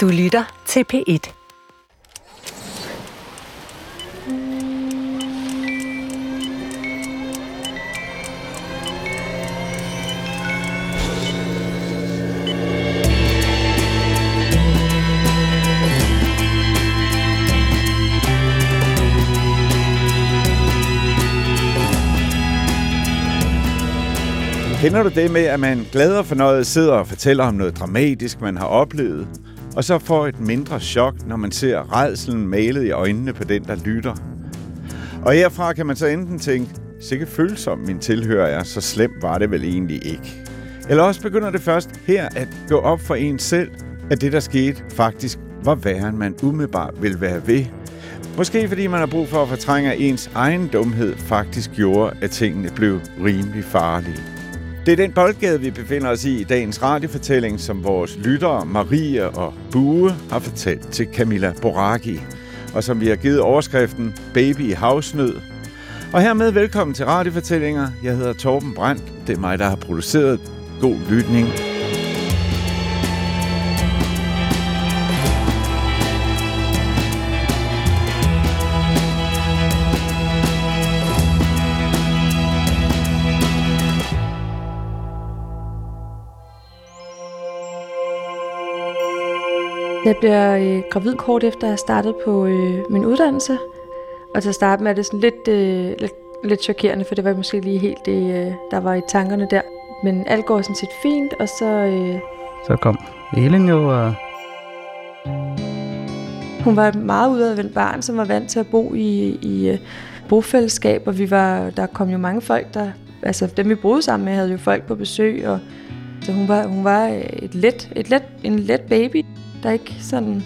Du lytter til P1. Kender du det med, at man glad og fornøjet sidder og fortæller om noget dramatisk, man har oplevet, og så får et mindre chok, når man ser redselen malet i øjnene på den, der lytter? Og herfra kan man så enten tænke, sikke følsom min tilhører er, så slemt var det vel egentlig ikke. Eller også begynder det først her at gå op for en selv, at det, der skete, faktisk var værre, end man umiddelbart vil være ved. Måske fordi man har brug for at fortrænge, at ens egen dumhed faktisk gjorde, at tingene blev rimelig farlige. Det er den boldgade, vi befinder os i i dagens radiofortælling, som vores lyttere Marie og Bue har fortalt til Camilla Boraki, og som vi har givet overskriften Baby i havsnød. Og hermed velkommen til radiofortællinger. Jeg hedder Torben Brandt. Det er mig, der har produceret. God lytning. Jeg bliver øh, gravid kort efter, at jeg startede på øh, min uddannelse. Og til at starte med er det sådan lidt, øh, lidt, lidt chokerende, for det var måske lige helt det, øh, der var i tankerne der. Men alt går sådan set fint, og så... Øh, Så kom Elin jo, og hun var et meget udadvendt barn, som var vant til at bo i, i øh, bofællesskab, og vi var, der kom jo mange folk, der, altså dem vi boede sammen med, havde jo folk på besøg, og så hun var, hun var et let, et let, en let baby, der ikke sådan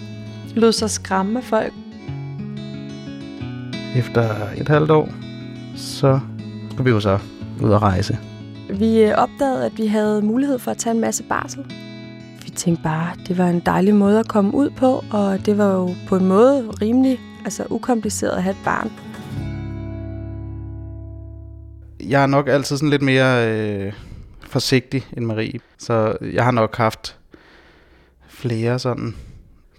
lod sig skræmme af folk. efter et halvt år, så skulle vi jo så ud og rejse. Vi øh, opdagede, at vi havde mulighed for at tage en masse barsel. Vi tænkte bare, at det var en dejlig måde at komme ud på, og det var jo på en måde rimelig altså ukompliceret at have et barn. Jeg er nok altid sådan lidt mere øh, forsigtig end Marie, så jeg har nok haft flere sådan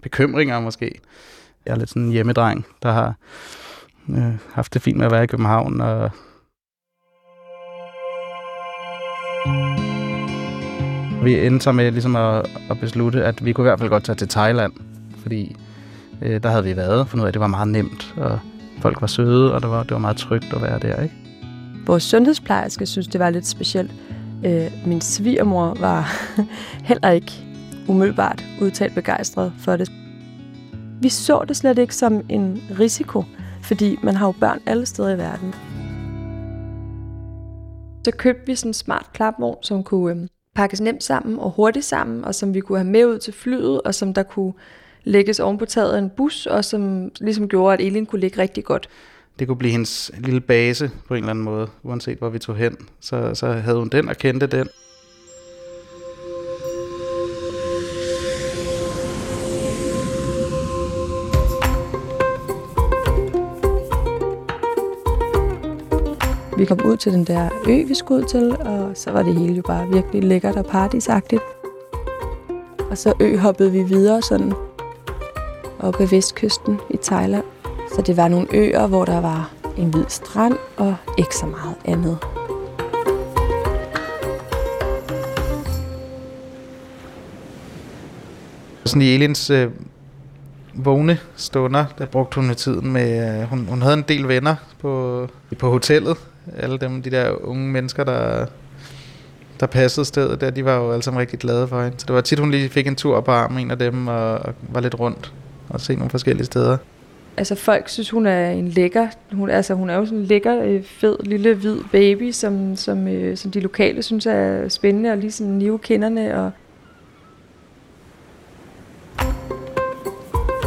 bekymringer måske. Jeg er lidt sådan en hjemmedreng, der har øh, haft det fint med at være i København, og vi endte så med ligesom at, at beslutte, at vi kunne i hvert fald godt tage til Thailand, fordi øh, der havde vi været, for ud af, det var meget nemt, og folk var søde, og det var, det var meget trygt at være der, ikke? Vores sundhedsplejerske synes, det var lidt specielt. Øh, min svigermor var heller ikke umiddelbart udtalt begejstret for det. Vi så det slet ikke som en risiko, fordi man har jo børn alle steder i verden. Så købte vi sådan en smart klapvogn, som kunne øh, pakkes nemt sammen og hurtigt sammen, og som vi kunne have med ud til flyet, og som der kunne lægges oven på taget af en bus, og som ligesom gjorde, at Elin kunne ligge rigtig godt. det kunne blive hendes lille base på en eller anden måde, uanset hvor vi tog hen. Så, så havde hun den og kendte den. Vi kom ud til den der ø, vi skulle ud til, og så var det hele jo bare virkelig lækkert og paradisagtigt. Og så ø hoppede vi videre sådan op ad vestkysten i Thailand. Så det var nogle øer, hvor der var en hvid strand og ikke så meget andet. Sådan i Elins øh, vågne stunder, der brugte hun tiden med... Øh, hun, hun havde en del venner på, på hotellet. Alle dem, de der unge mennesker, der, der passede stedet der, de var jo alle sammen rigtig glade for hende. Så det var tit, hun lige fik en tur på armen, en af dem, og, og var lidt rundt og se nogle forskellige steder. Altså folk synes, hun er en lækker, hun, altså hun er jo sådan en lækker, øh, fed, lille, hvid baby, som, som, øh, som de lokale synes er spændende og lige sådan nive kinderne. Og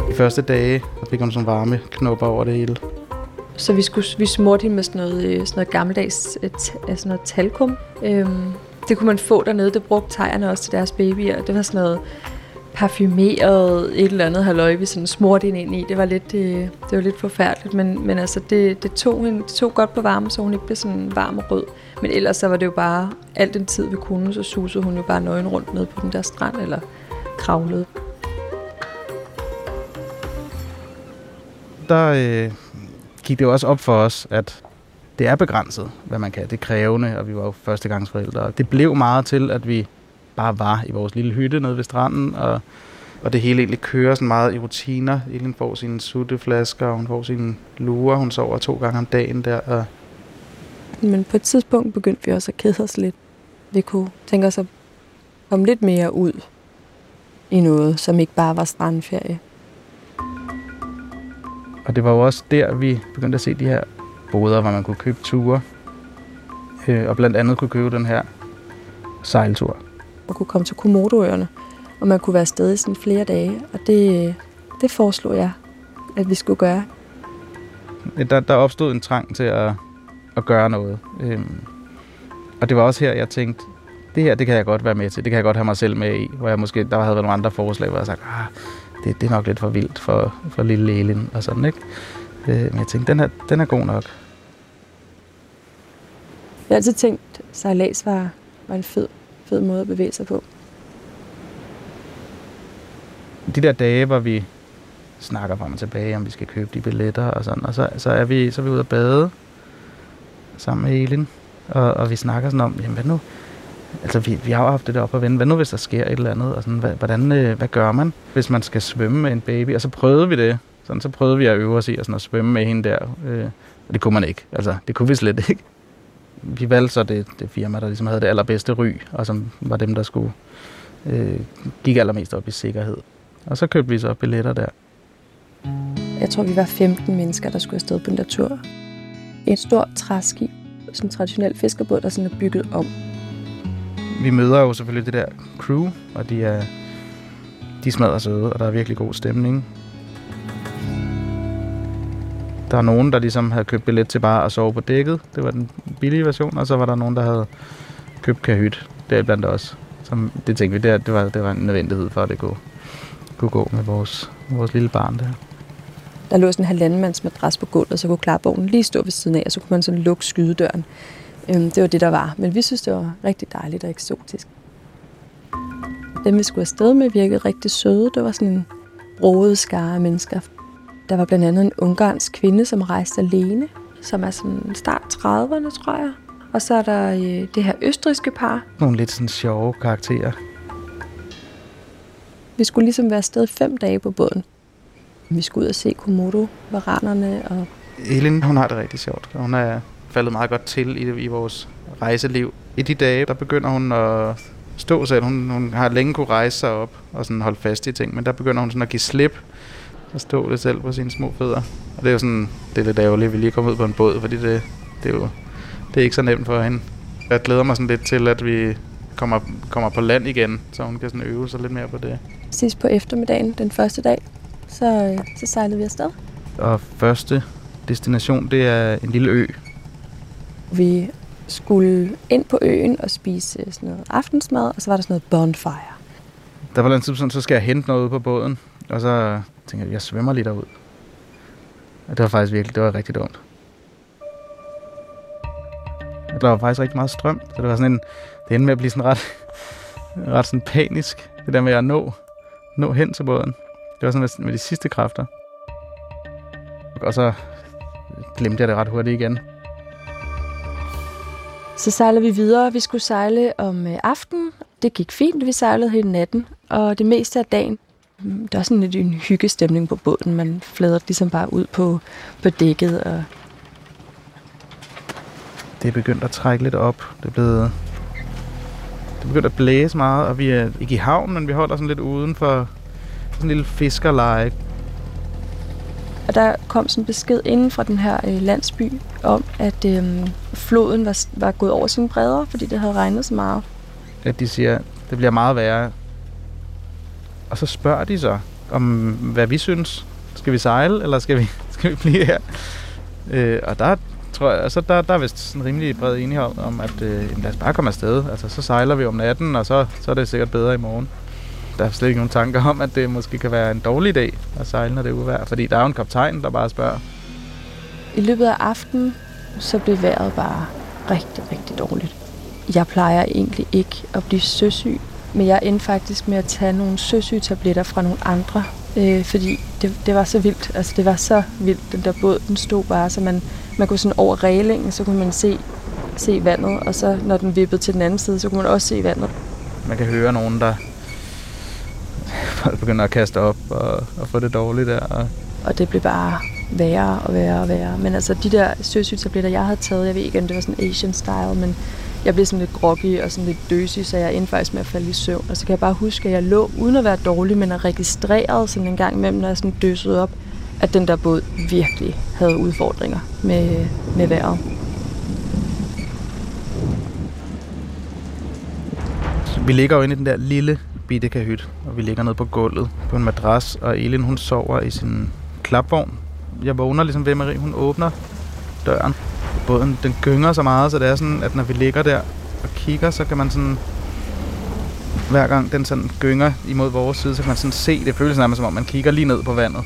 De første dage, fik hun sådan varme knopper over det hele. Så vi, skulle, vi smurte hende med sådan noget, øh, sådan noget gammeldags øh, øh, sådan altså noget talkum. Øhm, det kunne man få dernede. Det brugte tegerne også til deres babyer. Det var sådan noget parfumeret et eller andet halløj, vi sådan smurte hende ind i. Det var lidt, øh, det var lidt forfærdeligt, men, men altså det, det, tog hende, det tog godt på varme, så hun ikke blev sådan varm og rød. Men ellers så var det jo bare, alt den tid vi kunne, så susede hun jo bare nøgen rundt ned på den der strand, eller kravlede. der øh, gik det jo også op for os, at det er begrænset, hvad man kan. Det er krævende, og vi var jo førstegangsforældre. Det blev meget til, at vi bare var i vores lille hytte nede ved stranden, og, og det hele egentlig kører sådan meget i rutiner. Elin får sine sutteflasker, og hun får sine lurer. Hun sover to gange om dagen der. Og Men på et tidspunkt begyndte vi også at kede os lidt. Vi kunne tænke os at komme lidt mere ud i noget, som ikke bare var strandferie. Og det var jo også der, vi begyndte at se de her boder, hvor man kunne købe ture. Øh, og blandt andet kunne købe den her sejltur. Man kunne komme til Komodoøerne, og man kunne være afsted i sådan flere dage. Og det, det foreslog jeg, at vi skulle gøre. Der, der opstod en trang til at, at gøre noget. Øhm, og det var også her, jeg tænkte, det her, det kan jeg godt være med til. Det kan jeg godt have mig selv med i. Hvor jeg måske, der havde været nogle andre forslag, hvor jeg sagde, ah, det, det er nok lidt for vildt for, for lille Elin og sådan, ikke? Øh, men jeg tænkte, den er, den er god nok. Jeg har altid tænkt, at sejlads var, var en fed, fed måde at bevæge sig på. De der dage, hvor vi snakker frem og tilbage, om vi skal købe de billetter og sådan, og så, så, er, vi, så er vi ude at bade sammen med Elin, og, og vi snakker sådan om, jamen hvad nu, altså vi, vi har jo haft det der op at vende, hvad nu hvis der sker et eller andet, og sådan, hvad, hvordan, øh, hvad gør man, hvis man skal svømme med en baby, og så prøvede vi det, sådan, så prøvede vi at øve os i at, sådan, at svømme med hende der, øh, og det kunne man ikke, altså det kunne vi slet ikke. Vi valgte så det, det firma, der ligesom havde det allerbedste ry, og som var dem, der skulle øh, gik allermest op i sikkerhed. Og så købte vi så billetter der. Jeg tror, vi var 15 mennesker, der skulle afsted på den tur. En stor træskib, sådan en traditionel fiskerbåd, der sådan er bygget om. Vi møder jo selvfølgelig det der crew, og de er, de smadrer søde, og der er virkelig god stemning. Der er nogen, der ligesom havde købt billet til bare at sove på dækket. Det var den billige version, og så var der nogen, der havde købt kahyt. Det er blandt os. Som, det tænkte vi, det, det, var, det var en nødvendighed for, at det kunne, kunne gå med vores, vores lille barn der. Der lå sådan en halvandemands madras på gulvet, så kunne klarbogen lige stå ved siden af, og så kunne man sådan lukke skydedøren. Øhm, det var det, der var. Men vi synes, det var rigtig dejligt og eksotisk. Dem, vi skulle afsted med, virkede rigtig søde. Det var sådan en broet skare af mennesker. Der var blandt andet en ungarsk kvinde, som rejste alene, som er sådan start 30'erne, tror jeg. Og så er der øh, det her østriske par. Nogle lidt sådan sjove karakterer. Vi skulle ligesom være afsted fem dage på båden. Vi skulle ud og se Komodo-varanerne. Og... Elin, hun har det rigtig sjovt. Hun er faldet meget godt til i, i vores rejseliv. I de dage, der begynder hun at stå selv. Hun, hun har længe kunne rejse sig op og sådan holde fast i ting, men der begynder hun sådan at give slip og stå lidt selv på sine små fødder. Og det er jo sådan, det er lidt ærgerligt, at vi lige kommer ud på en båd, fordi det, det er jo det er ikke så nemt for hende. Jeg glæder mig sådan lidt til, at vi kommer, kommer på land igen, så hun kan sådan øve sig lidt mere på det. Sidst på eftermiddagen, den første dag, så, øh, så sejlede vi afsted. Og første destination, det er en lille ø. Vi skulle ind på øen og spise sådan noget aftensmad, og så var der sådan noget bonfire. Der var en tidspunkt, så skal jeg hente noget ude på båden, og så tænkte jeg, jeg svømmer lige derud. Og det var faktisk virkelig, det var rigtig dumt. Der var faktisk rigtig meget strøm, så det var sådan en, det endte med at blive sådan ret, ret sådan panisk, det der med at nå, nå hen til båden. Det var sådan med, med de sidste kræfter. Og så glemte jeg det ret hurtigt igen. Så sejlede vi videre. Vi skulle sejle om øh, aftenen. Det gik fint. Vi sejlede hele natten, og det meste af dagen. Mm, der var sådan lidt en hyggestemning på båden. Man flader ligesom bare ud på, på dækket. Og Det er begyndt at trække lidt op. Det er blevet... Det er begyndt at blæse meget, og vi er ikke i havnen, men vi holder sådan lidt uden for sådan en lille fiskerleje. Og der kom sådan en besked inden fra den her øh, landsby om, at øh, floden var, var gået over sine bredder, fordi det havde regnet så meget. At de siger, det bliver meget værre. Og så spørger de så, om hvad vi synes. Skal vi sejle, eller skal vi, skal vi blive her? Øh, og der tror jeg, altså der, der er vist sådan rimelig bred enighed om, at øh, lad os bare komme afsted. Altså, så sejler vi om natten, og så, så er det sikkert bedre i morgen. Der er slet ikke nogen tanker om, at det måske kan være en dårlig idé at sejle, når det er uvejr. Fordi der er jo en kaptajn, der bare spørger. I løbet af aftenen, så blev vejret bare rigtig, rigtig dårligt. Jeg plejer egentlig ikke at blive søsyg, men jeg endte faktisk med at tage nogle søsygetabletter fra nogle andre Øh, fordi det, det var så vildt. Altså, det var så vildt, den der båd. Den stod bare, så man, man kunne sådan over reglingen, så kunne man se, se vandet. Og så når den vippede til den anden side, så kunne man også se vandet. Man kan høre nogen, der begynder at kaste op og, og få det dårligt der. Og Og det blev bare værre og værre og værre. Men altså, de der søsygetabletter, jeg havde taget, jeg ved ikke, om det var sådan Asian style, men jeg blev sådan lidt groggy og sådan lidt døsig, så jeg endte faktisk med at falde i søvn. Og så kan jeg bare huske, at jeg lå uden at være dårlig, men er registreret sådan en gang imellem, når jeg sådan døsede op, at den der båd virkelig havde udfordringer med, med vejret. Vi ligger jo inde i den der lille bitte kahyt, og vi ligger nede på gulvet på en madras, og Elin hun sover i sin klapvogn. Jeg vågner ligesom ved Marie, hun åbner døren. Båden den gynger så meget, så det er sådan, at når vi ligger der og kigger, så kan man sådan hver gang den sådan gynger imod vores side, så kan man sådan se, det føles nærmest som om man kigger lige ned på vandet.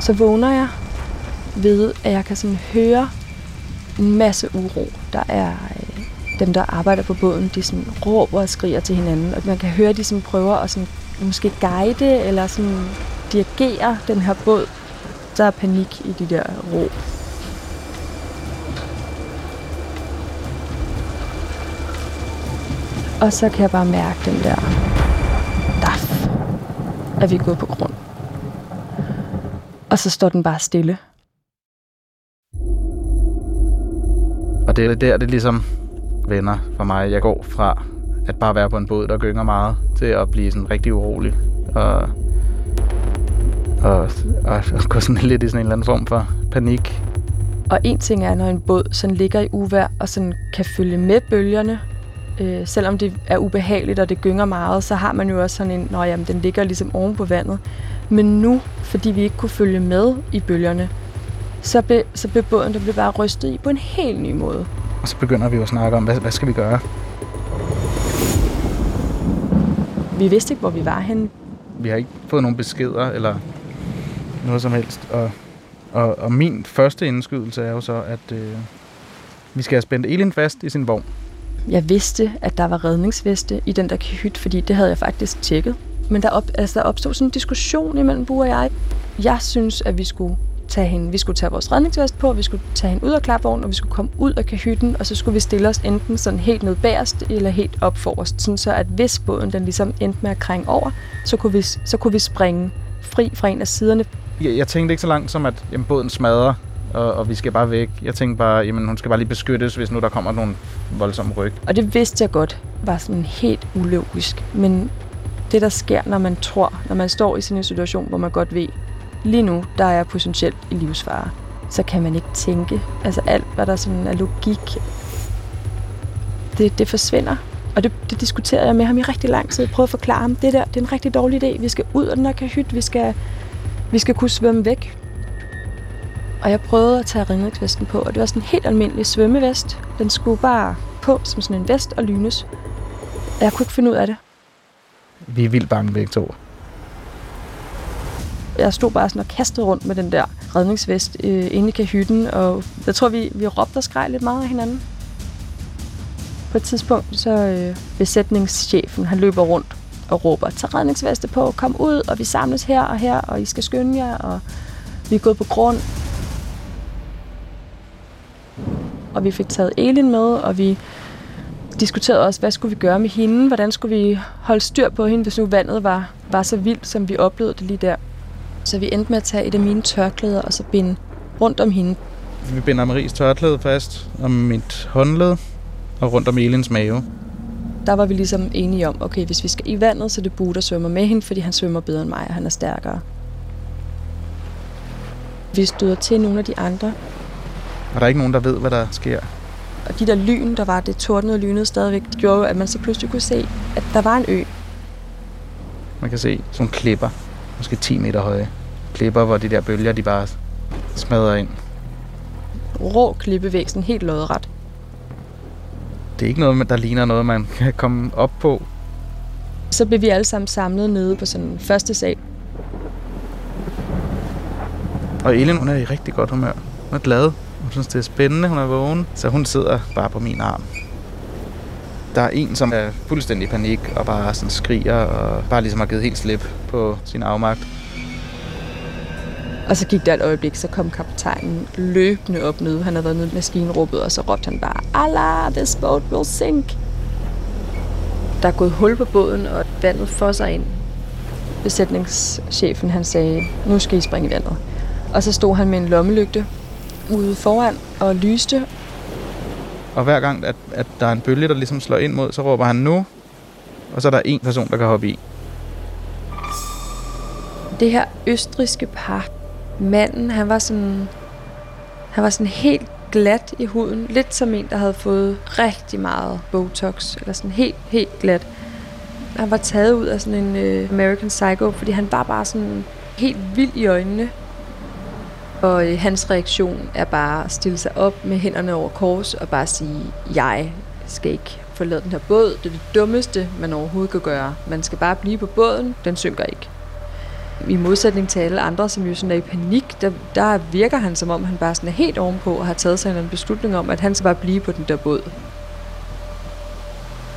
Så vågner jeg ved, at jeg kan sådan høre en masse uro. Der er øh, dem, der arbejder på båden, de sådan råber og skriger til hinanden, og man kan høre, at de sådan prøver at sådan, måske guide eller sådan dirigere den her båd. Der er panik i de der råb. Og så kan jeg bare mærke den der daf, at vi er gået på grund. Og så står den bare stille. Og det er der, det ligesom venner for mig. Jeg går fra at bare være på en båd, der gynger meget, til at blive sådan rigtig urolig. Og, og, og, og gå sådan lidt i sådan en eller anden form for panik. Og en ting er, når en båd sådan ligger i uvær og sådan kan følge med bølgerne, øh, selvom det er ubehageligt og det gynger meget, så har man jo også sådan en, når jamen, den ligger ligesom oven på vandet. Men nu, fordi vi ikke kunne følge med i bølgerne, så blev, så blev båden der blev bare rystet i på en helt ny måde. Og så begynder vi jo at snakke om, hvad, hvad skal vi gøre? Vi vidste ikke, hvor vi var henne. Vi har ikke fået nogen beskeder eller noget som helst. Og, og, og min første indskydelse er jo så, at øh, vi skal have spændt Elin fast i sin vogn. Jeg vidste, at der var redningsveste i den der hyt, fordi det havde jeg faktisk tjekket. Men der, op, altså, der opstod sådan en diskussion imellem Bue og jeg. Jeg synes, at vi skulle tage hende, vi skulle tage vores redningsvest på, vi skulle tage hende ud af klapvognen, og vi skulle komme ud af kahytten, og så skulle vi stille os enten sådan helt ned bagerst, eller helt op forrest, sådan så at hvis båden den ligesom endte med at krænge over, så kunne vi, så kunne vi springe fri fra en af siderne. Jeg, jeg tænkte ikke så langt som, at jamen, båden smadrer, og, og vi skal bare væk. Jeg tænkte bare, jamen hun skal bare lige beskyttes, hvis nu der kommer nogle voldsomme ryg. Og det vidste jeg godt var sådan helt ulogisk, men det der sker, når man tror, når man står i sådan en situation, hvor man godt ved, lige nu, der er jeg potentielt i livsfare, så kan man ikke tænke. Altså alt, hvad der sådan er logik, det, det forsvinder. Og det, det diskuterede jeg med ham i rigtig lang tid. Jeg prøvede at forklare ham, det der, det er en rigtig dårlig idé. Vi skal ud af den her kahyt, vi skal, vi skal kunne svømme væk. Og jeg prøvede at tage redningsvesten på, og det var sådan en helt almindelig svømmevest. Den skulle bare på som sådan en vest og lynes. Og jeg kunne ikke finde ud af det. Vi er vildt bange begge to. Jeg stod bare sådan og kastede rundt med den der redningsvest øh, inde i kahytten, og jeg tror, vi, vi råbte og skreg lidt meget af hinanden. På et tidspunkt, så øh, besætningschefen, han løber rundt og råber, tag redningsveste på, kom ud, og vi samles her og her, og I skal skynde jer, og vi er gået på grund. Og vi fik taget Elin med, og vi diskuterede også, hvad skulle vi gøre med hende? Hvordan skulle vi holde styr på hende, hvis nu vandet var, var så vildt, som vi oplevede det lige der? Så vi endte med at tage et af mine tørklæder og så binde rundt om hende. Vi binder Maries tørklæde fast om mit håndled og rundt om Elins mave. Der var vi ligesom enige om, okay, hvis vi skal i vandet, så er det Bue, der svømmer med hende, fordi han svømmer bedre end mig, og han er stærkere. Vi støder til nogle af de andre, Og der er ikke nogen, der ved, hvad der sker. og de der lyn, der var, det tordnede og lynede stadigvæk, gjorde jo, at man så pludselig kunne se, at der var en ø. Man kan se sådan klipper, måske 10 meter høje. Klipper, hvor de der bølger, de bare smadrer ind. Rå klippevæg, sådan helt lodret. Det er ikke noget, der ligner noget, man kan komme op på. Så blev vi alle sammen samlet nede på sådan første sal. Og Elin, hun er i rigtig godt humør. Hun er glad. Hun synes, det er spændende. Hun er vågen. Så hun sidder bare på min arm. Der er en, som er fuldstændig i panik og bare sådan skriger og bare ligesom har givet helt slip på sin afmagt. Og så gik der et øjeblik, så kom kaptajnen løbende op nede. Han havde været nede i maskinrummet, og så råbte han bare, Allah, this boat will sink. Der er gået hul på båden, og vandet fosser ind. Besætningschefen han sagde, nu skal I springe i vandet. Og så stod han med en lommelygte ude foran og lyste. Og hver gang, at, at der er en bølge, der ligesom slår ind mod, så råber han nu. Og så er der en person, der kan hoppe i. Det her østriske par, manden, han var sådan, han var sådan helt glat i huden. Lidt som en, der havde fået rigtig meget Botox. Eller sådan helt, helt glat. Han var taget ud af sådan en øh, American Psycho, fordi han var bare sådan helt vild i øjnene. Og uh, hans reaktion er bare at stille sig op med hænderne over kors og bare sige, jeg skal ikke forlade den her båd. Det er det dummeste, man overhovedet kan gøre. Man skal bare blive på båden. Den synker ikke i modsætning til alle andre, som jo sådan er i panik, der, der virker han som om, han bare sådan er helt ovenpå og har taget sig en beslutning om, at han skal bare blive på den der båd.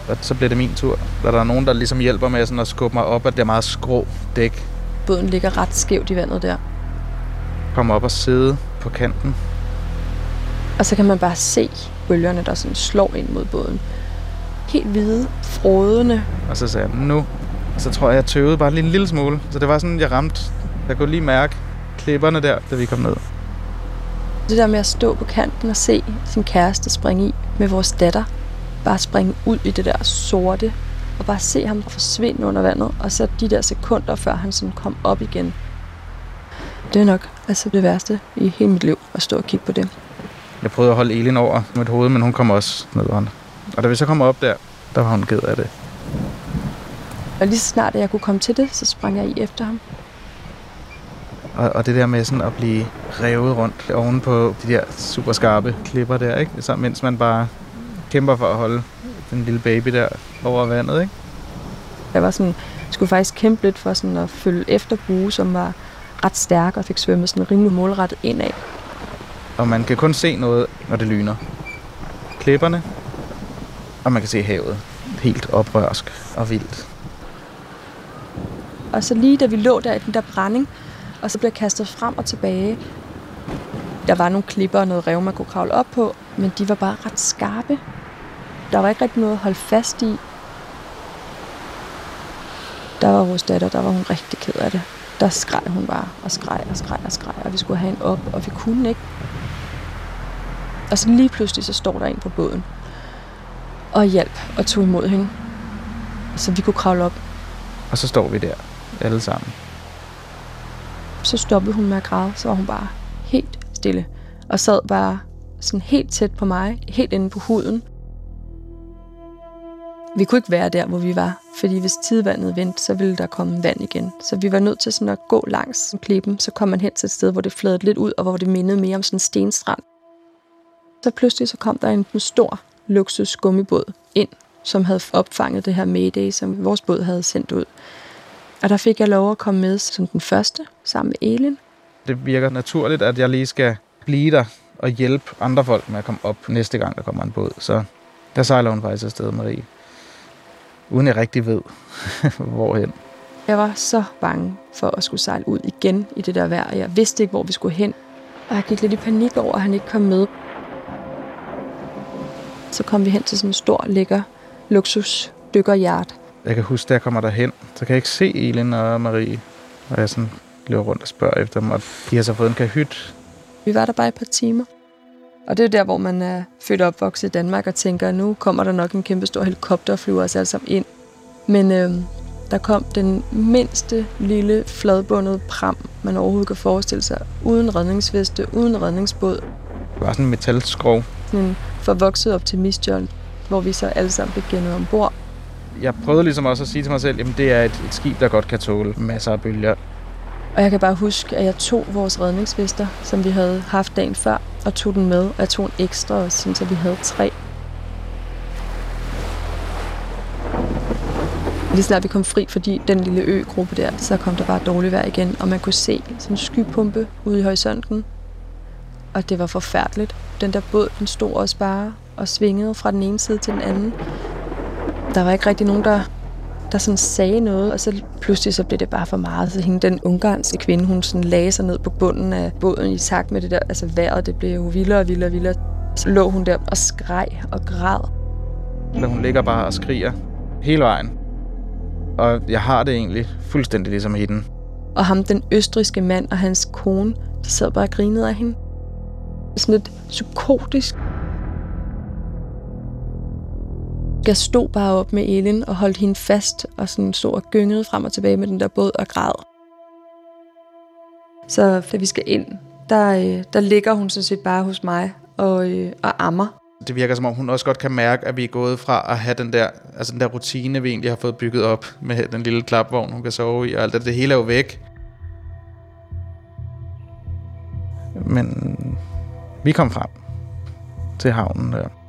Og så bliver det min tur. Der er der nogen, der ligesom hjælper med sådan at skubbe mig op, at det er meget skrå dæk. Båden ligger ret skævt i vandet der. Kom op og sidde på kanten. Og så kan man bare se bølgerne, der sådan slår ind mod båden. Helt hvide, frådende. Og så sagde jeg, nu så tror jeg, jeg tøvede bare lige en lille smule. Så det var sådan, jeg ramte. Jeg kunne lige mærke klipperne der, da vi kom ned. Det der med at stå på kanten og se sin kæreste springe i med vores datter. Bare springe ud i det der sorte. Og bare se ham forsvinde under vandet. Og så de der sekunder, før han sådan kom op igen. Det er nok altså det værste i hele mit liv, at stå og kigge på det. Jeg prøvede at holde Elin over mit hoved, men hun kom også ned Og da vi så kom op der, der var hun ked af det. Og lige så snart jeg kunne komme til det, så sprang jeg i efter ham. Og, og det der med sådan at blive revet rundt oven på de der super skarpe klipper der, ikke? Så, mens man bare kæmper for at holde den lille baby der over vandet, ikke? Jeg var sådan, skulle faktisk kæmpe lidt for sådan at følge efter Bue, som var ret stærk og fik svømmet sådan rimelig målrettet indad. Og man kan kun se noget, når det lyner. Klipperne, og man kan se havet. Helt oprørsk og vildt. Og så lige da vi lå der i den der brænding, og så blev kastet frem og tilbage, der var nogle klipper og noget rev, man kunne kravle op på, men de var bare ret skarpe. Der var ikke rigtig noget at holde fast i. Der var vores datter, der var hun rigtig ked af det. Der skreg hun bare, og skreg og skreg og skreg, og vi skulle have en op, og vi kunne ikke. Og så lige pludselig, så står der en på båden, og hjælp og tog imod hende. Så vi kunne kravle op. Og så står vi der alle sammen. Så stoppede hun med at græde, så var hun bare helt stille. Og sad bare sådan helt tæt på mig, helt inde på huden. Vi kunne ikke være der, hvor vi var, fordi hvis tidvandet vendte, så ville der komme vand igen. Så vi var nødt til sådan at gå langs klippen, så kom man hen til et sted, hvor det fladede lidt ud, og hvor det mindede mere om sådan en stenstrand. Så pludselig så kom der en, en stor luksus gummibåd ind, som havde opfanget det her Mayday, som vores båd havde sendt ud. Og der fik jeg lov at komme med som den første, sammen med Elin. Det virker naturligt, at jeg lige skal blive der og hjælpe andre folk med at komme op næste gang, der kommer en båd. Så der sejler hun faktisk afsted, Marie. Uden jeg rigtig ved, hvorhen. Jeg var så bange for at skulle sejle ud igen i det der vejr. Jeg vidste ikke, hvor vi skulle hen. Og jeg gik lidt i panik over, at han ikke kom med. Så kom vi hen til sådan en stor, lækker luksus dykkerhjert, jeg kan huske, da jeg kommer derhen, så kan jeg ikke se Elin og Marie. Og jeg sådan løber rundt og spørger efter dem, og de har så fået en kahyt. Vi var der bare et par timer. Og det er der, hvor man er født og opvokset i Danmark og tænker, at nu kommer der nok en kæmpe stor helikopter og flyver os alle sammen ind. Men øh, der kom den mindste lille fladbundet pram, man overhovedet kan forestille sig, uden redningsveste, uden redningsbåd. Det var sådan en metalskrov. Sådan en forvokset optimistjold, hvor vi så alle sammen blev gennet ombord jeg prøvede ligesom også at sige til mig selv, at det er et, et skib, der godt kan tåle masser af bølger. Og jeg kan bare huske, at jeg tog vores redningsvester, som vi havde haft dagen før, og tog den med. Og jeg tog en ekstra også, så vi havde tre. Lige snart vi kom fri, fordi den lille øgruppe der, så kom der bare dårligt vejr igen, og man kunne se sådan en skypumpe ude i horisonten. Og det var forfærdeligt. Den der båd, den stod også bare og svingede fra den ene side til den anden. Der var ikke rigtig nogen, der, der sådan sagde noget, og så pludselig så blev det bare for meget. Så hende, den ungarske kvinde, hun sådan lagde sig ned på bunden af båden i takt med det der, altså vejret, det blev jo vildere og vildere og vildere. Så lå hun der og skreg og græd. Men hun ligger bare og skriger hele vejen. Og jeg har det egentlig fuldstændig ligesom hende. Og ham, den østriske mand og hans kone, de sad bare og grinede af hende. Sådan lidt psykotisk. Jeg stod bare op med Elin og holdt hende fast og sådan stod og gyngede frem og tilbage med den der båd og græd. Så da vi skal ind, der, øh, der ligger hun sådan set bare hos mig og, øh, og ammer. Det virker som om, hun også godt kan mærke, at vi er gået fra at have den der, altså den der rutine, vi egentlig har fået bygget op med den lille klapvogn, hun kan sove i, og alt det, det hele er jo væk. Men vi kom frem til havnen der.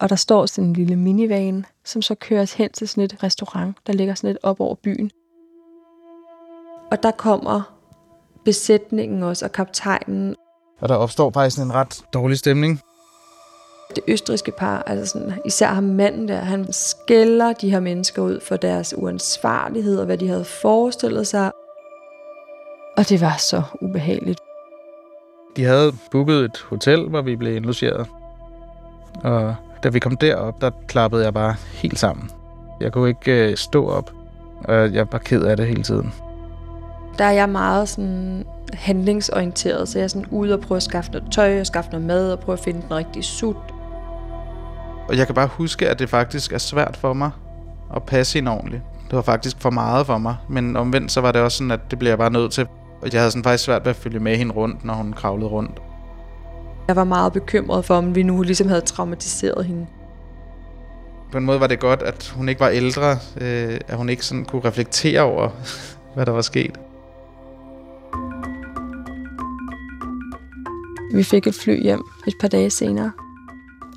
Og der står sådan en lille minivan, som så køres hen til sådan et restaurant, der ligger sådan lidt op over byen. Og der kommer besætningen også, og kaptajnen. Og der opstår faktisk en ret dårlig stemning. Det østriske par, altså sådan, især ham manden der, han skælder de her mennesker ud for deres uansvarlighed og hvad de havde forestillet sig. Og det var så ubehageligt. De havde booket et hotel, hvor vi blev indlogeret. Og da vi kom derop, der klappede jeg bare helt sammen. Jeg kunne ikke øh, stå op, og jeg var ked af det hele tiden. Der er jeg meget sådan handlingsorienteret, så jeg er sådan ude og prøve at skaffe noget tøj og skaffe noget mad og prøve at finde den rigtige sut. Og jeg kan bare huske, at det faktisk er svært for mig at passe hende ordentligt. Det var faktisk for meget for mig, men omvendt så var det også sådan, at det blev jeg bare nødt til. Og jeg havde sådan faktisk svært ved at følge med hende rundt, når hun kravlede rundt. Jeg var meget bekymret for, om vi nu ligesom havde traumatiseret hende. På en måde var det godt, at hun ikke var ældre, øh, at hun ikke sådan kunne reflektere over, hvad der var sket. Vi fik et fly hjem et par dage senere.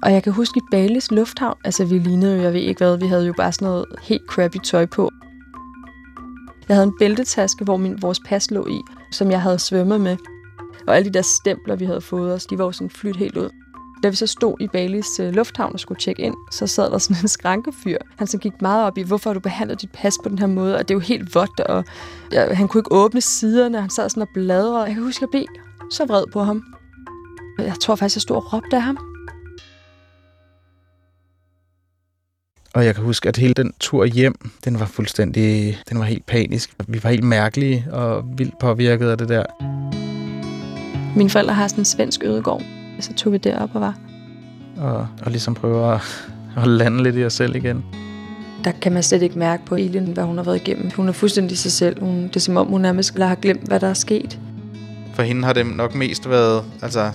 Og jeg kan huske i Balis lufthavn, altså vi lignede jo, jeg ved ikke hvad, vi havde jo bare sådan noget helt crappy tøj på. Jeg havde en bæltetaske, hvor min, vores pas lå i, som jeg havde svømmet med. Og alle de der stempler, vi havde fået os, de var jo sådan flyt helt ud. Da vi så stod i Balis øh, lufthavn og skulle tjekke ind, så sad der sådan en skrankefyr. Han så gik meget op i, hvorfor har du behandlet dit pas på den her måde, og det er jo helt vådt, og ja, han kunne ikke åbne siderne, han sad sådan og bladrede. Jeg kan huske, at jeg blev så vred på ham. Jeg tror faktisk, jeg stod og råbte af ham. Og jeg kan huske, at hele den tur hjem, den var fuldstændig, den var helt panisk. Vi var helt mærkelige og vildt påvirket af det der. Mine forældre har sådan en svensk ødegård, så tog vi derop og var. Og, og ligesom prøve at, at lande lidt i os selv igen. Der kan man slet ikke mærke på Elin, hvad hun har været igennem. Hun er fuldstændig sig selv. Hun, det er som om, hun nærmest har glemt, hvad der er sket. For hende har det nok mest været altså,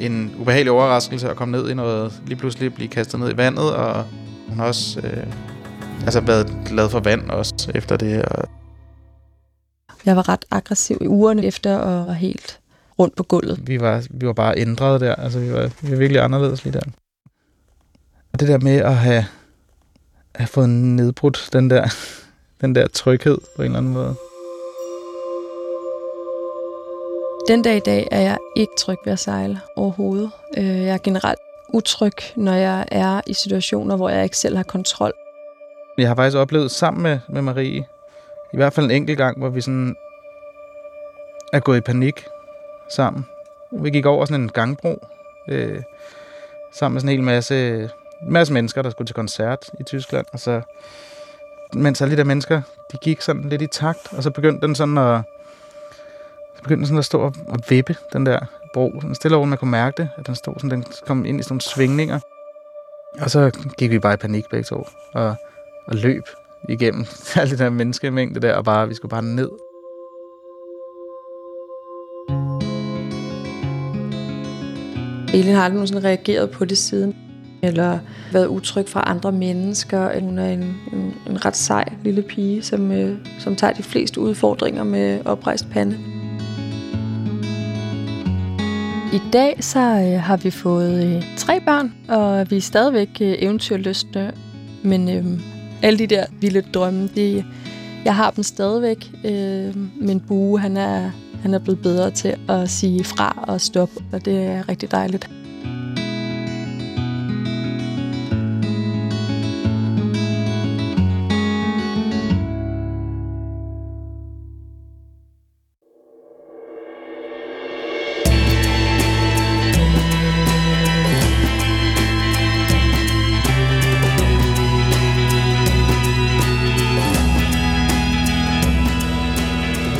en ubehagelig overraskelse at komme ned i noget, lige pludselig blive kastet ned i vandet, og hun har også øh, altså været glad for vand også efter det. Og Jeg var ret aggressiv i ugerne efter og var helt rundt på gulvet. vi var, vi var bare ændret der. Altså, vi var, vi var virkelig anderledes lige der. Og det der med at have, have fået nedbrudt den der, den der tryghed på en eller anden måde. Den dag i dag er jeg ikke tryg ved at sejle overhovedet. Øh, Jeg er generelt utryg, når jeg er i situationer, hvor jeg ikke selv har kontrol. Jeg har faktisk oplevet sammen med, med Marie, i hvert fald en enkelt gang, hvor vi sådan er gået i panik sammen. Vi gik over sådan en gangbro, øh, sammen med sådan en hel masse, masse mennesker, der skulle til koncert i Tyskland. Og så, mens alle de der mennesker, de gik sådan lidt i takt, og så begyndte den sådan at, så begyndte den sådan at stå og, og vippe, den der bro. Den stille over, man kunne mærke det, at den stod sådan, den kom ind i sådan nogle svingninger. Og så gik vi bare i panik begge to, og, og løb igennem alle de der menneskemængde der, og bare, vi skulle bare ned. Elin har aldrig nogensinde reageret på det siden, eller været utryg fra andre mennesker. Hun er en, en, en ret sej lille pige, som, øh, som tager de fleste udfordringer med oprejst pande. I dag så øh, har vi fået øh, tre børn, og vi er stadigvæk øh, eventyrlystne. Men øh, alle de der vilde drømme, de, jeg har dem stadigvæk. Øh, men Bue, han er, han er blevet bedre til at sige fra og stoppe, og det er rigtig dejligt.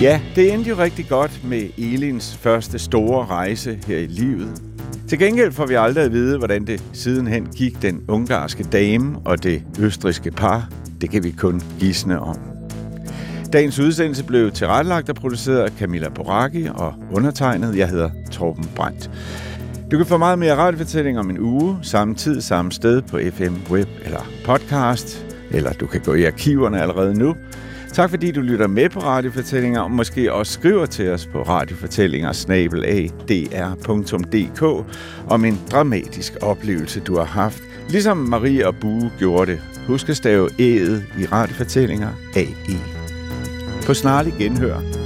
Ja, det endte jo rigtig godt med Elins første store rejse her i livet. Til gengæld får vi aldrig at vide, hvordan det sidenhen gik den ungarske dame og det østriske par. Det kan vi kun gisne om. Dagens udsendelse blev tilrettelagt og produceret af Camilla Boracchi og undertegnet. Jeg hedder Torben Brandt. Du kan få meget mere radiofortælling om en uge, samme tid, samme sted på FM Web eller podcast, eller du kan gå i arkiverne allerede nu. Tak fordi du lytter med på radiofortællinger, og måske også skriver til os på radiofortællinger om en dramatisk oplevelse, du har haft, ligesom Marie og Bue gjorde det. Husk at stave æget i radiofortællinger AE. På snarlig genhør.